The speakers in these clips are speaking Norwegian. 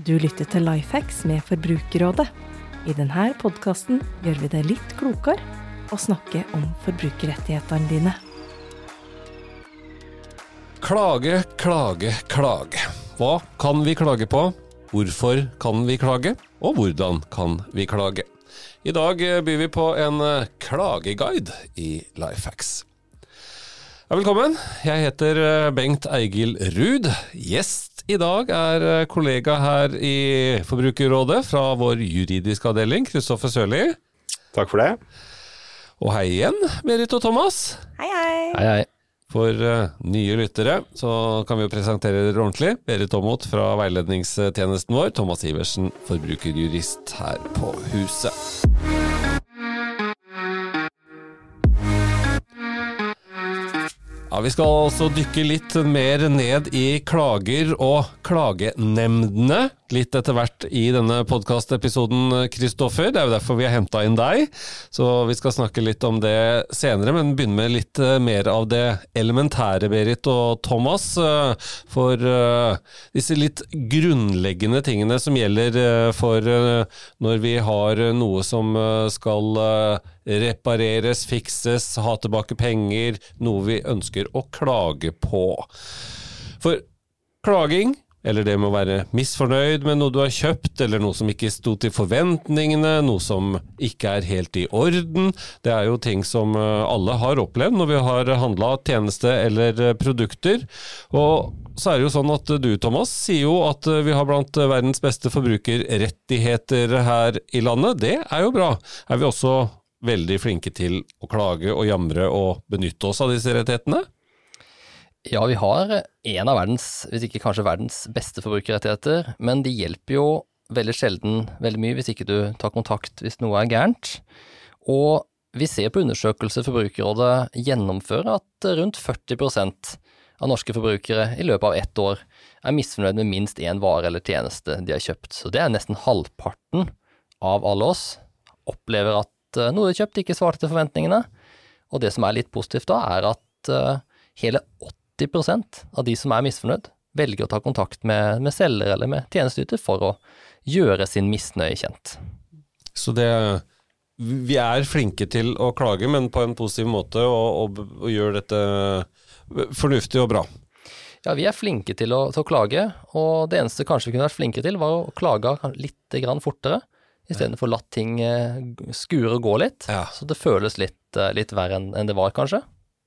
Du lytter til Lifehacks med Forbrukerrådet. I denne podkasten gjør vi det litt klokere å snakke om forbrukerrettighetene dine. Klage, klage, klage. Hva kan vi klage på? Hvorfor kan vi klage? Og hvordan kan vi klage? I dag byr vi på en klageguide i Lifehacks. Ja, velkommen. Jeg heter eh, Bengt Eigil Ruud. Gjest i dag er kollega her i Forbrukerrådet fra vår juridiske avdeling, Kristoffer Sørli. Takk for det. Og hei igjen, Berit og Thomas. Hei, hei. Hei, hei. For uh, nye lyttere så kan vi jo presentere dere ordentlig. Berit Aamodt fra veiledningstjenesten vår, Thomas Iversen, forbrukerjurist her på huset. Ja, Vi skal altså dykke litt mer ned i klager og klagenemndene litt etter hvert i denne podkastepisoden, Kristoffer. Det er jo derfor vi har henta inn deg. Så vi skal snakke litt om det senere, men begynne med litt eh, mer av det elementære, Berit og Thomas. Eh, for eh, disse litt grunnleggende tingene som gjelder for når vi har noe som skal repareres, fikses, ha tilbake penger, noe vi ønsker å klage på. For klaging, eller det med å være misfornøyd med noe du har kjøpt, eller noe som ikke sto til forventningene, noe som ikke er helt i orden, det er jo ting som eh, alle har opplevd når vi har handla tjeneste eller eh, produkter. Og så er det jo sånn at du, Thomas, sier jo at eh, vi har blant verdens beste forbrukerrettigheter her i landet. Det er jo bra. Er vi også veldig flinke til å klage og jamre og benytte oss av disse rettighetene? Ja, vi har en av verdens, hvis ikke kanskje verdens beste forbrukerrettigheter, men de hjelper jo veldig sjelden veldig mye hvis ikke du tar kontakt hvis noe er gærent. Og vi ser på undersøkelser Forbrukerrådet gjennomfører at rundt 40% av norske forbrukere i løpet av ett år er misfornøyd med minst én vare eller tjeneste de har kjøpt. Så det er nesten halvparten av alle oss opplever at eh, noe de har kjøpt ikke svarte til forventningene. Og det som er litt positivt da, er at eh, hele 80% av de som er misfornøyd, velger å ta kontakt med, med selger eller med tjenesteyter for å gjøre sin misnøye kjent. Så det Vi er flinke til å klage, men på en positiv måte, og, og, og gjør dette fornuftig og bra. Ja, vi er flinke til å, til å, klage, og det eneste kanskje vi kunne vært flinke til, var å klage litt grann fortere, istedenfor å la ting eh, skure og gå litt. Ja. Så det føles litt, eh, litt verre enn det var, kanskje.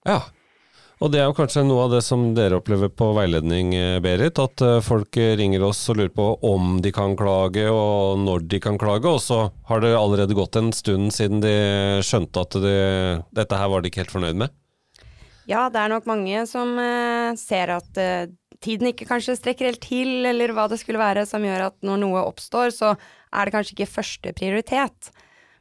Ja. Og det er jo kanskje noe av det som dere opplever på veiledning, eh, Berit. At folk ringer oss og lurer på om de kan klage, og når de kan klage. Og så har det allerede gått en stund siden de skjønte at de, dette her var de ikke helt fornøyd med. Ja, det er nok mange som ser at tiden ikke kanskje strekker helt til, eller hva det skulle være som gjør at når noe oppstår, så er det kanskje ikke første prioritet.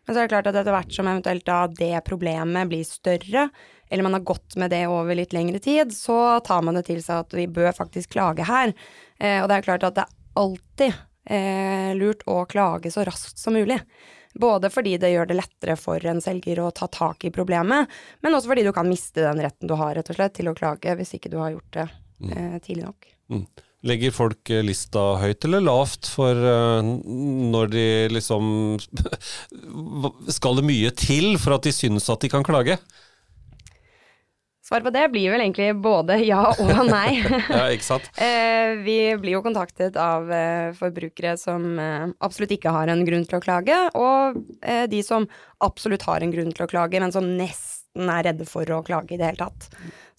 Men så er det klart at etter hvert som eventuelt da det problemet blir større, eller man har gått med det over litt lengre tid, så tar man det til seg at vi bør faktisk klage her. Eh, og det er klart at det er alltid eh, lurt å klage så raskt som mulig. Både fordi det gjør det lettere for en selger å ta tak i problemet, men også fordi du kan miste den retten du har rett og slett til å klage hvis ikke du har gjort det mm. eh, tidlig nok. Mm. Legger folk eh, lista høyt eller lavt for uh, når de liksom Skal det mye til for at de synes at de kan klage? Svar på det blir vel egentlig både ja og nei. ja, ikke sant? eh, vi blir jo kontaktet av eh, forbrukere som eh, absolutt ikke har en grunn til å klage, og eh, de som absolutt har en grunn til å klage, men som nesten er redde for å klage i det hele tatt.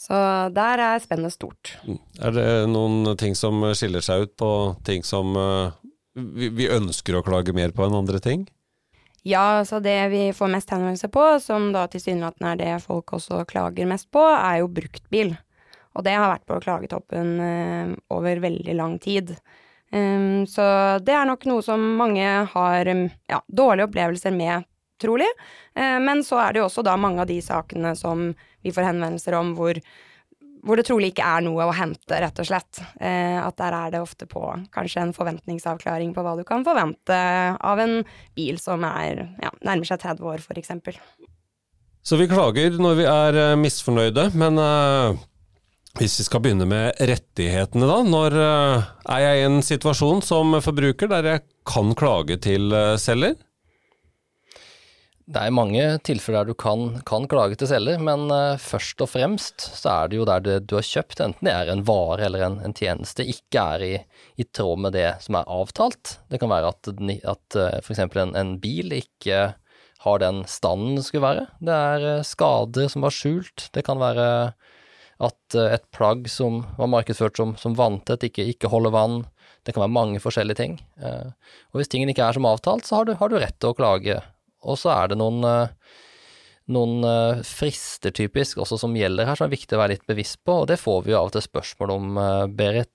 Så der er spennet stort. Mm. Er det noen ting som skiller seg ut på ting som eh, vi, ønsker å klage mer på enn andre ting? Ja, så det vi får mest henvendelser på, som da tilsynelatende er det folk også klager mest på, er jo bruktbil. Og det har vært på klagetoppen uh, over veldig lang tid. Um, så det er nok noe som mange har um, ja, dårlige opplevelser med, trolig. Uh, men så er det jo også da mange av de sakene som vi får henvendelser om hvor hvor det trolig ikke er noe å hente, rett og slett. Eh, at der er det ofte på kanskje en forventningsavklaring på hva du kan forvente av en bil som er ja, nærmer seg 30 år, f.eks. Så vi klager når vi er eh, misfornøyde, men uh, Hvis vi skal begynne med rettighetene, da. Når eh, er jeg i en situasjon som forbruker der jeg kan klage til eh, selger? Det er mange tilfeller der du kan, kan klage til selger, men uh, først og fremst så er det jo der det, du har kjøpt, enten det er en vare eller en, en tjeneste, ikke er i, i, tråd med det som er avtalt. Det kan være at, at uh, f.eks. En, en bil ikke har den standen det skulle være. Det er uh, skader som var skjult. Det kan være at et plagg som var markedsført som, som vanntett, ikke, ikke holder vann. Det kan være mange forskjellige ting. Og hvis tingen ikke er som avtalt, så har du, har du rett til å klage og så er det noen, eh, noen eh, frister typisk også som gjelder her, som er viktig å være litt bevisst på, og det får vi jo av og til spørsmål om, eh, Berit.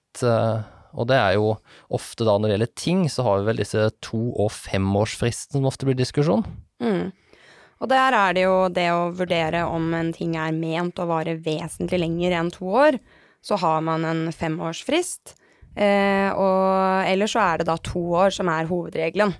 Og det er jo ofte da når det gjelder ting, så har vi vel disse to- og femårsfristene som ofte blir diskusjon. Mm. Og der er det jo det å vurdere om en ting er ment å vare vesentlig lenger enn to år. Så har man en femårsfrist. Eh, og ellers så er det da to år som er hovedregelen.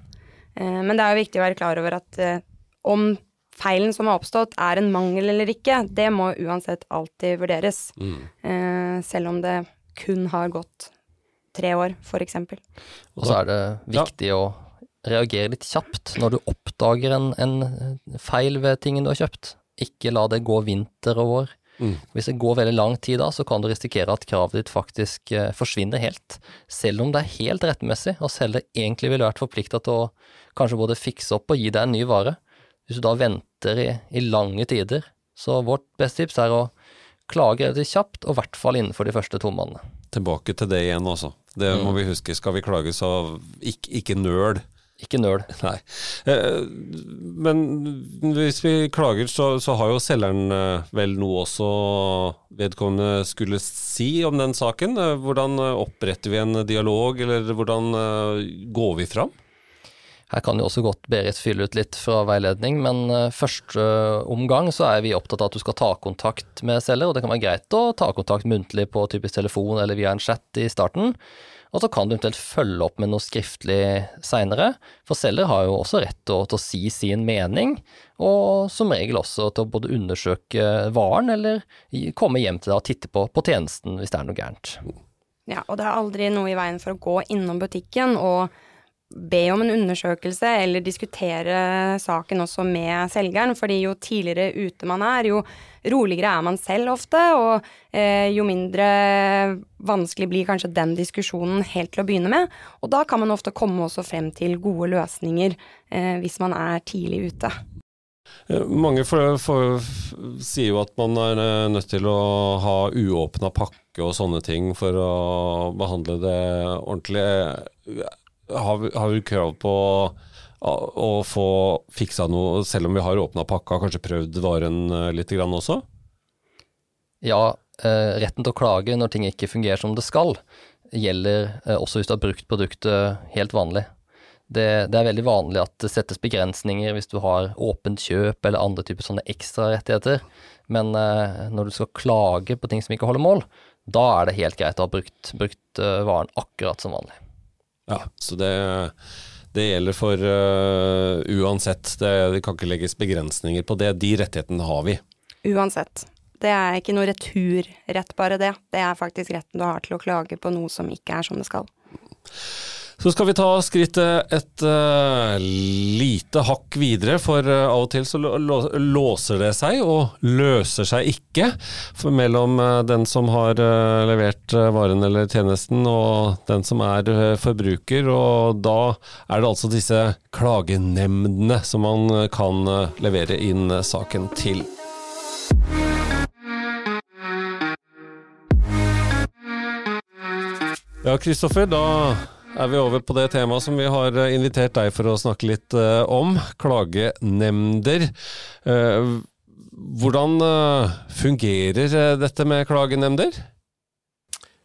Eh, men det er jo viktig å være klar over at eh, om feilen som har oppstått er en mangel eller ikke, det må uansett alltid vurderes. Mm. Eh, selv om det kun har gått tre år, f.eks. Og så er det viktig ja. å reagere litt kjapt når du oppdager en, en feil ved tingen du har kjøpt. Ikke la det gå vinter og vår. Mm. Hvis det går veldig lang tid da, så kan du risikere at kravet ditt faktisk eh, forsvinner helt. Selv om det er helt rettmessig, og selger egentlig ville vært forplikta til å kanskje både fikse opp og gi deg en ny vare. Hvis du da venter i, i lange tider. Så vårt beste tips er å klage relativt kjapt, og i hvert fall innenfor de første to månedene. Tilbake til det igjen, altså. Det må mm. vi huske. Skal vi klage, så ikke, ikke nøl. Ikke nøl. Nei. Eh, men hvis vi klager, så, så, har jo selgeren eh, vel noe også vedkommende skulle si om den saken. Eh, hvordan oppretter vi en dialog, eller hvordan går vi fram? Her kan jo også godt Berit fylle ut litt fra veiledning, men første omgang så er vi opptatt av at du skal ta kontakt med selger, og det kan være greit å ta kontakt muntlig på typisk telefon eller via en chat i starten. Og så kan du eventuelt følge opp med noe skriftlig seinere, for selger har jo også rett til, til, å si sin mening, og som regel også til å både undersøke varen eller komme hjem til deg og titte på, på tjenesten hvis det er noe gærent. Ja, og det er aldri noe i veien for å gå innom butikken og be om en undersøkelse eller diskutere saken også med selgeren, fordi jo tidligere ute man er, jo roligere er man selv ofte, og eh, jo mindre vanskelig blir kanskje den diskusjonen helt til å begynne med. Og da kan man ofte komme også frem til gode løsninger eh, hvis man er tidlig ute. Mange for, for, sier jo at man er eh, nødt til å ha uåpna pakke og sånne ting for å behandle det ordentlig har vi, har vi krav på å få fiksa noe, selv om vi har åpna pakka, kanskje prøvd varen eh, litt også? Ja, eh, retten til å klage når ting ikke fungerer som det skal, gjelder eh, også hvis du har brukt produktet helt vanlig. Det, det, er veldig vanlig at det settes begrensninger hvis du har åpent kjøp eller andre typer sånne ekstrarettigheter, men når du skal klage på ting som ikke holder mål, da er det helt greit å ha brukt, brukt varen akkurat som vanlig. Ja, så det, det gjelder for uh, uansett. Det, det, kan ikke legges begrensninger på det. De rettighetene har vi. Uansett. Det er ikke noe returrett, bare det. Det er faktisk retten du har til å klage på noe som ikke er som det skal. Så skal vi ta skrittet et uh, lite hakk videre, for uh, av og til så låser det seg, og løser seg ikke, for mellom uh, den som har levert varen eller tjenesten og den som er forbruker. Og da er det altså disse klagenemndene som man kan levere inn saken til. Ja, Kristoffer, da er vi over på det temaet som vi har eh, invitert deg for å snakke litt uh, om. Klagenemnder. Uh, hvordan fungerer dette med klagenemnder?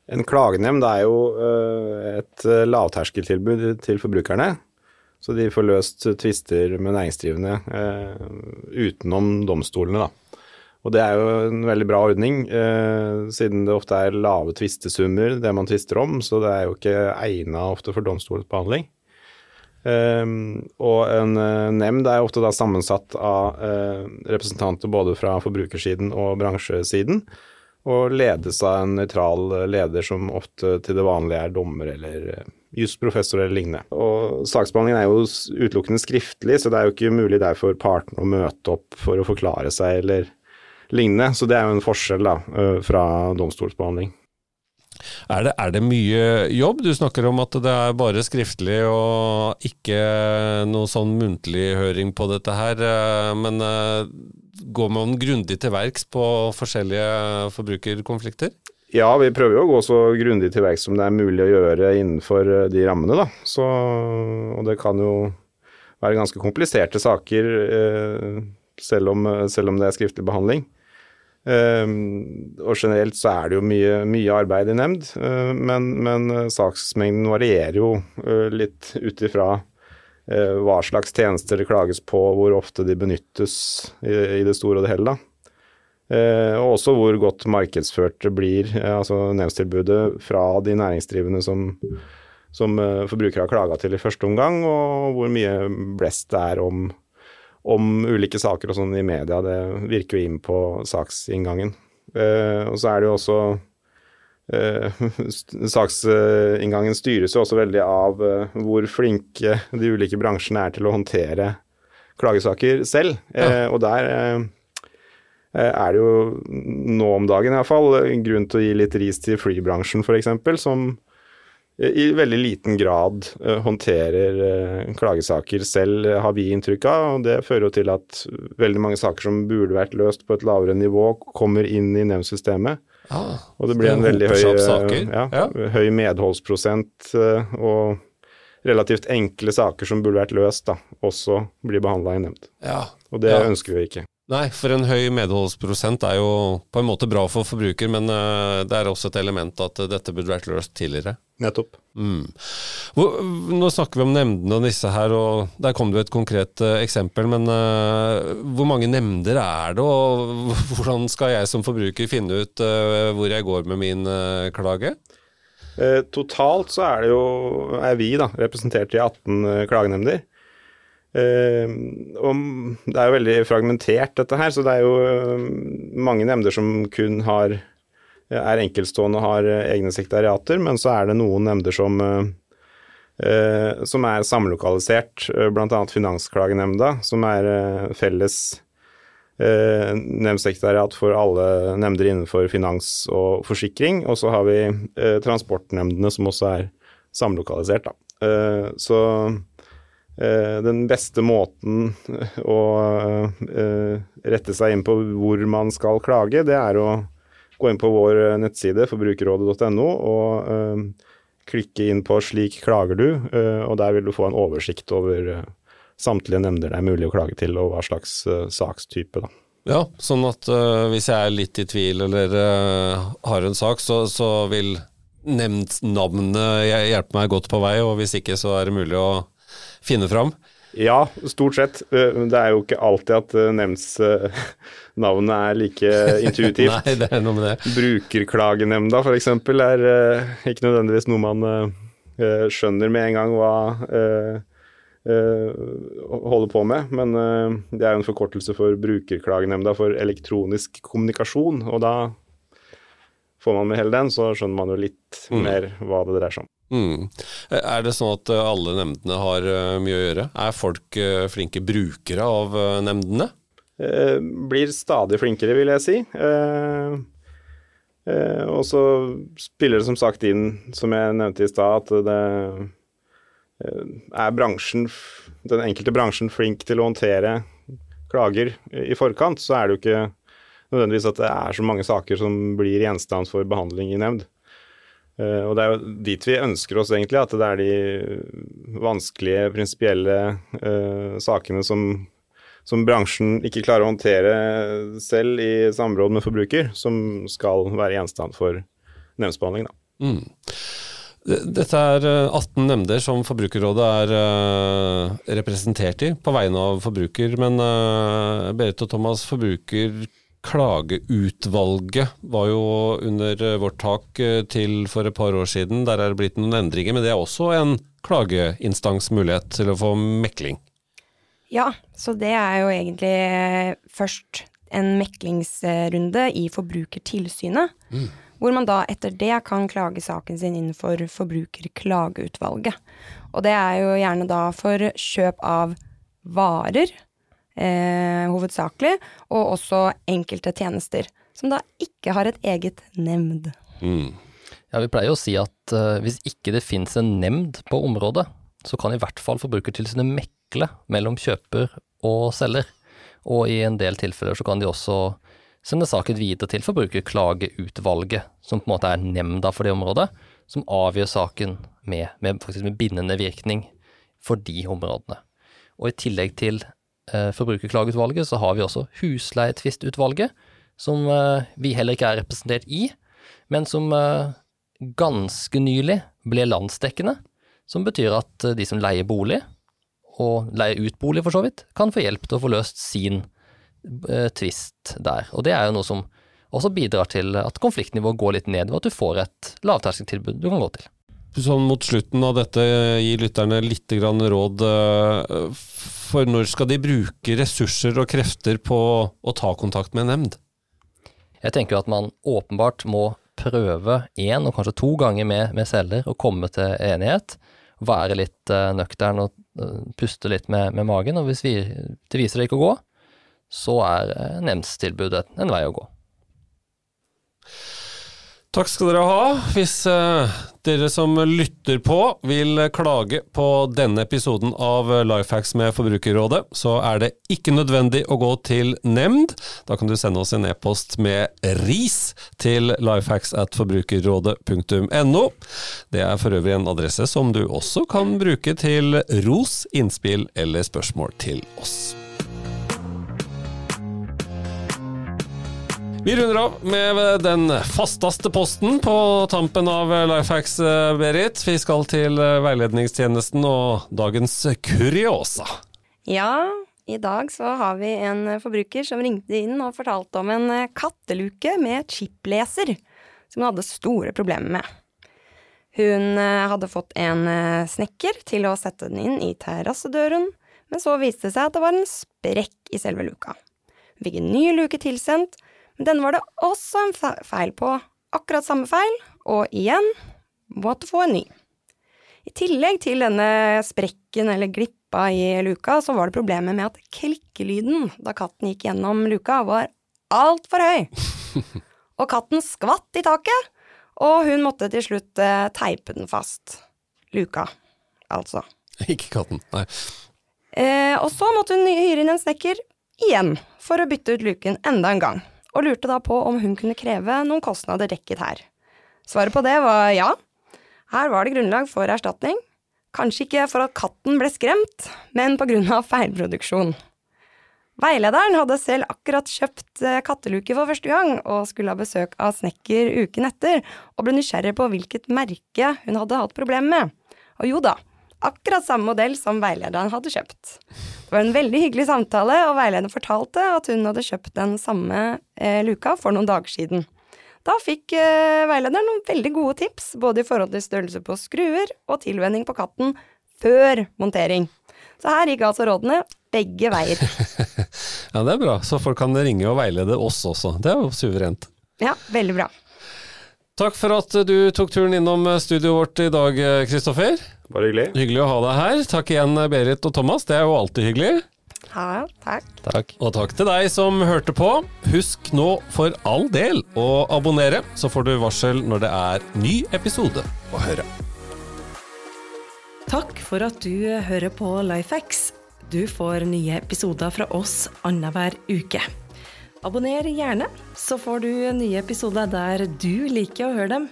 En klagenemnd er jo et lavterskeltilbud til forbrukerne. Så de får løst tvister med næringsdrivende utenom domstolene, da. Og det er jo en veldig bra ordning, eh, siden det ofte er lave tvistesummer det man tvister om, så det er jo ikke egna ofte for domstolsbehandling. Eh, og en eh, nemnd er ofte da sammensatt av eh, representanter både fra forbrukersiden og bransjesiden, og ledes av en nøytral leder som ofte til det vanlige er dommer eller eh, jusprofessor eller lignende. Og Saksbehandlingen er jo utelukkende skriftlig, så det er jo ikke mulig der for partene å møte opp for å forklare seg eller lignende. Så det er jo en forskjell da, eh, fra domstolsbehandling. Er det, er det mye jobb? Du snakker om at det er bare skriftlig og ikke noe sånn muntlig høring på dette her. eh, Men eh, går man grundig til verks på forskjellige forbrukerkonflikter? Ja, vi prøver jo å gå så grundig til verks som det er mulig å gjøre innenfor de rammene, da. Så, og det kan jo være ganske kompliserte saker selv, om, selv om det er skriftlig behandling. Eh, og generelt så er det jo mye, mye arbeid i nemnd, eh, men, men eh, saksmengden varierer jo eh, litt ut ifra hva slags tjenester det klages på, hvor ofte de benyttes i, det store og det hele. og også hvor godt markedsført det blir, altså nemndstilbudet fra de næringsdrivende som, som forbrukere har klaga til i første omgang, og hvor mye blest det er om, om ulike saker og sånn i media. Det virker jo inn på saksinngangen. Eh, og så er det jo også eh, Saksinngangen styres jo også veldig av eh, hvor flinke de ulike bransjene er til å håndtere klagesaker selv. Eh, og der eh, eh, er det jo nå om dagen i hvert fall grunn til å gi litt ris til flybransjen f.eks., som i veldig liten grad eh, håndterer eh, klagesaker selv, eh, har vi inntrykk av. og Det fører jo til at veldig mange saker som burde vært løst på et lavere nivå, kommer inn i nemndsystemet. Ah, Og det blir det en veldig høy, ja, Ja. høy medholdsprosent, og relativt enkle saker som burde vært løst, da, også blir behandla i nemnd. ja. Og det ønsker vi ikke. Nei, for en høy medholdsprosent er jo på en måte bra for forbruker, men eh, det er også et element at eh, dette burde vært løst tidligere. Nettopp. Mm. Hvor, nå snakker vi om nemndene og disse her, og der kom det jo et konkret eh, eksempel. Men hvor mange nemnder er det, og hvordan skal jeg som forbruker finne ut hvor jeg går med min klage? Totalt så er det jo, er vi da, representert i 18 eh, klagenemnder. Eh, og det er jo veldig fragmentert dette her, så det er jo eh, mange nemnder som kun har, er enkeltstående og har eh, egne sekretariater, men så er det noen nemnder som, eh, eh, som er samlokalisert, eh, annet Finansklagenemnda, som er eh, felles eh, nemndsekretariat for alle nemnder innenfor finans og forsikring. Og så har vi eh, transportnemndene som også er samlokalisert. Da. Eh, så eh, den beste måten å eh, rette seg inn på hvor man skal klage, det er å gå inn på vår nettside forbrukerrådet.no og eh, klikke inn på 'slik klager du', eh, og der vil du få en oversikt over eh, samtlige nemnder det er mulig å klage til, og hva slags eh, sakstype. Da. Ja, sånn at eh, hvis jeg er litt i tvil eller eh, har en sak, så, så vil nemndsnavnet hj- hjelpe meg godt på vei, og hvis ikke så er det mulig å finne fram. Ja, stort sett. Eh, Det er jo ikke alltid at eh, nemndsnavnet er like intuitivt. Nei, det er noe med det. Brukerklagenemnda f.eks. er eh, ikke nødvendigvis noe man eh, eh, skjønner med en gang hva eh, eh, holder på med, men eh, det er jo en forkortelse for Brukerklagenemnda for elektronisk kommunikasjon, og da får man med hele den, så skjønner man jo litt Mm. mer hva det dreier seg om. Mm. Er det sånn at eh, alle nemndene har eh, mye å gjøre? Er folk eh, flinke brukere av nemndene? Blir stadig flinkere, vil jeg si. Og så spiller det som sagt inn, som jeg nevnte i stad, at det er bransjen, den enkelte bransjen flink til å håndtere klager i forkant, så er det jo ikke nødvendigvis at det er så mange saker som blir gjenstand for behandling i nemnd. Eh, og det er jo dit vi ønsker oss egentlig, at det er de vanskelige, prinsipielle uh, sakene som som bransjen ikke klarer å håndtere selv i samråd med forbruker, som skal være gjenstand for nemndsbehandling. Mm. Dette er eh, 18 nemnder som Forbrukerrådet er eh, representert i på vegne av forbruker. Men eh, Berit og Thomas, Forbrukerklageutvalget var jo under eh, vårt tak eh, til for et par år siden. Der er det blitt noen endringer, men det er også en klageinstans mulighet til å få mekling. Ja, så det er jo egentlig eh, først en meklingsrunde i Forbrukertilsynet. Hvor man da etter det kan klage saken sin innenfor Forbrukerklageutvalget. Og det er jo gjerne da for kjøp av varer, eh, hovedsakelig, og også enkelte tjenester. Som da ikke har et eget nemnd. Ja, Vi pleier å si at uh, hvis ikke det finnes en nemnd på området, så kan i hvert fall Forbrukertilsynet mekle mellom kjøper og selger. Og i en del tilfeller så kan de også sende saken videre til Forbrukerklageutvalget, som på en måte er nemnda for det området, som avgjør saken med, med, med bindende virkning for de områdene. Og i tillegg til Forbrukerklageutvalget så har vi også Husleietvistutvalget, som eh, vi heller ikke er representert i, men som eh, ganske nylig ble landsdekkende, som betyr at eh, de som leier bolig, og leier ut bolig for så vidt, kan få hjelp til å få løst sin eh, tvist der. Og det er jo noe som også bidrar til at konfliktnivået går litt ned, ved at du får et lavterskeltilbud du kan gå til. Sånn mot slutten av dette, gi lytterne litt råd. For når skal de bruke ressurser og krefter på å ta kontakt med en nemnd? Jeg tenker at man åpenbart må prøve én og kanskje to ganger med, med selger og komme til enighet. Være litt uh, nøktern og uh, puste litt med, med magen. Og hvis vi, det viser det ikke å gå, så er uh, nemndstilbudet en vei å gå. Takk skal dere ha. Hvis uh, dere som lytter på vil klage på denne episoden av Lifehacks med Forbrukerrådet, så er det ikke nødvendig å gå til nemnd. Da kan du sende oss en e-post med ris til lifehacks at forbrukerrådet.no. Det er for øvrig en adresse som du også kan bruke til ros, innspill eller spørsmål til oss. Vi runder av med den fastaste posten på tampen av Lifehacks, eh, Berit. Vi skal til eh, veiledningstjenesten og dagens kuriosa. Ja, i dag så har vi en forbruker som ringte inn og fortalte om en eh, katteluke med chipleser, som hun hadde store problemer med. Hun hadde fått en snekker til å sette den inn i terrassedøren, men så viste det seg at det var en sprekk i selve luka. Hun fikk en ny luke tilsendt, denne var det også en feil på. Akkurat samme feil, og igjen måtte få en ny. I tillegg til denne sprekken eller glippa i luka, så var det problemet med at klikkelyden da katten gikk gjennom luka, var altfor høy. Og katten skvatt i taket, og hun måtte til slutt eh, teipe den fast. Luka, altså. Ikke katten, nei. Eh, og så måtte hun hyre inn en snekker igjen for å bytte ut luken enda en gang, og lurte da på om hun kunne kreve noen kostnader dekket her. Svaret på det var ja. Her var det grunnlag for erstatning. Kanskje ikke for at katten ble skremt, men på grunn av feilproduksjon. Veilederen hadde selv akkurat kjøpt eh, katteluke for første gang, og skulle ha besøk av snekker uken etter, og ble nysgjerrig på hvilket merke hun hadde hatt problemer med. Og jo da, akkurat samme modell som veilederen hadde kjøpt. Det var en veldig hyggelig samtale, og veilederen fortalte at hun hadde kjøpt den samme eh, luka for noen dager siden. Da fikk eh, veilederen noen veldig gode tips, både i forhold til størrelse på skruer og tilvenning på katten før montering. Så her gikk altså rådene begge veier. Ja, det er bra. Så folk kan ringe og veilede oss også. Det er jo suverent. Ja, veldig bra. Takk for at du tok turen innom studioet vårt i dag, Kristoffer. Bare hyggelig. Hyggelig å ha deg her. Takk igjen, Berit og Thomas. Det er jo alltid hyggelig. Ja, takk. Takk. Og takk til deg som hørte på. Husk nå for all del å abonnere, så får du varsel når det er ny episode å høre. Takk for at du hører på Lifehacks. Du får nye episoder fra oss annenhver uke. Abonner gjerne, så får du nye episoder der du liker å høre dem.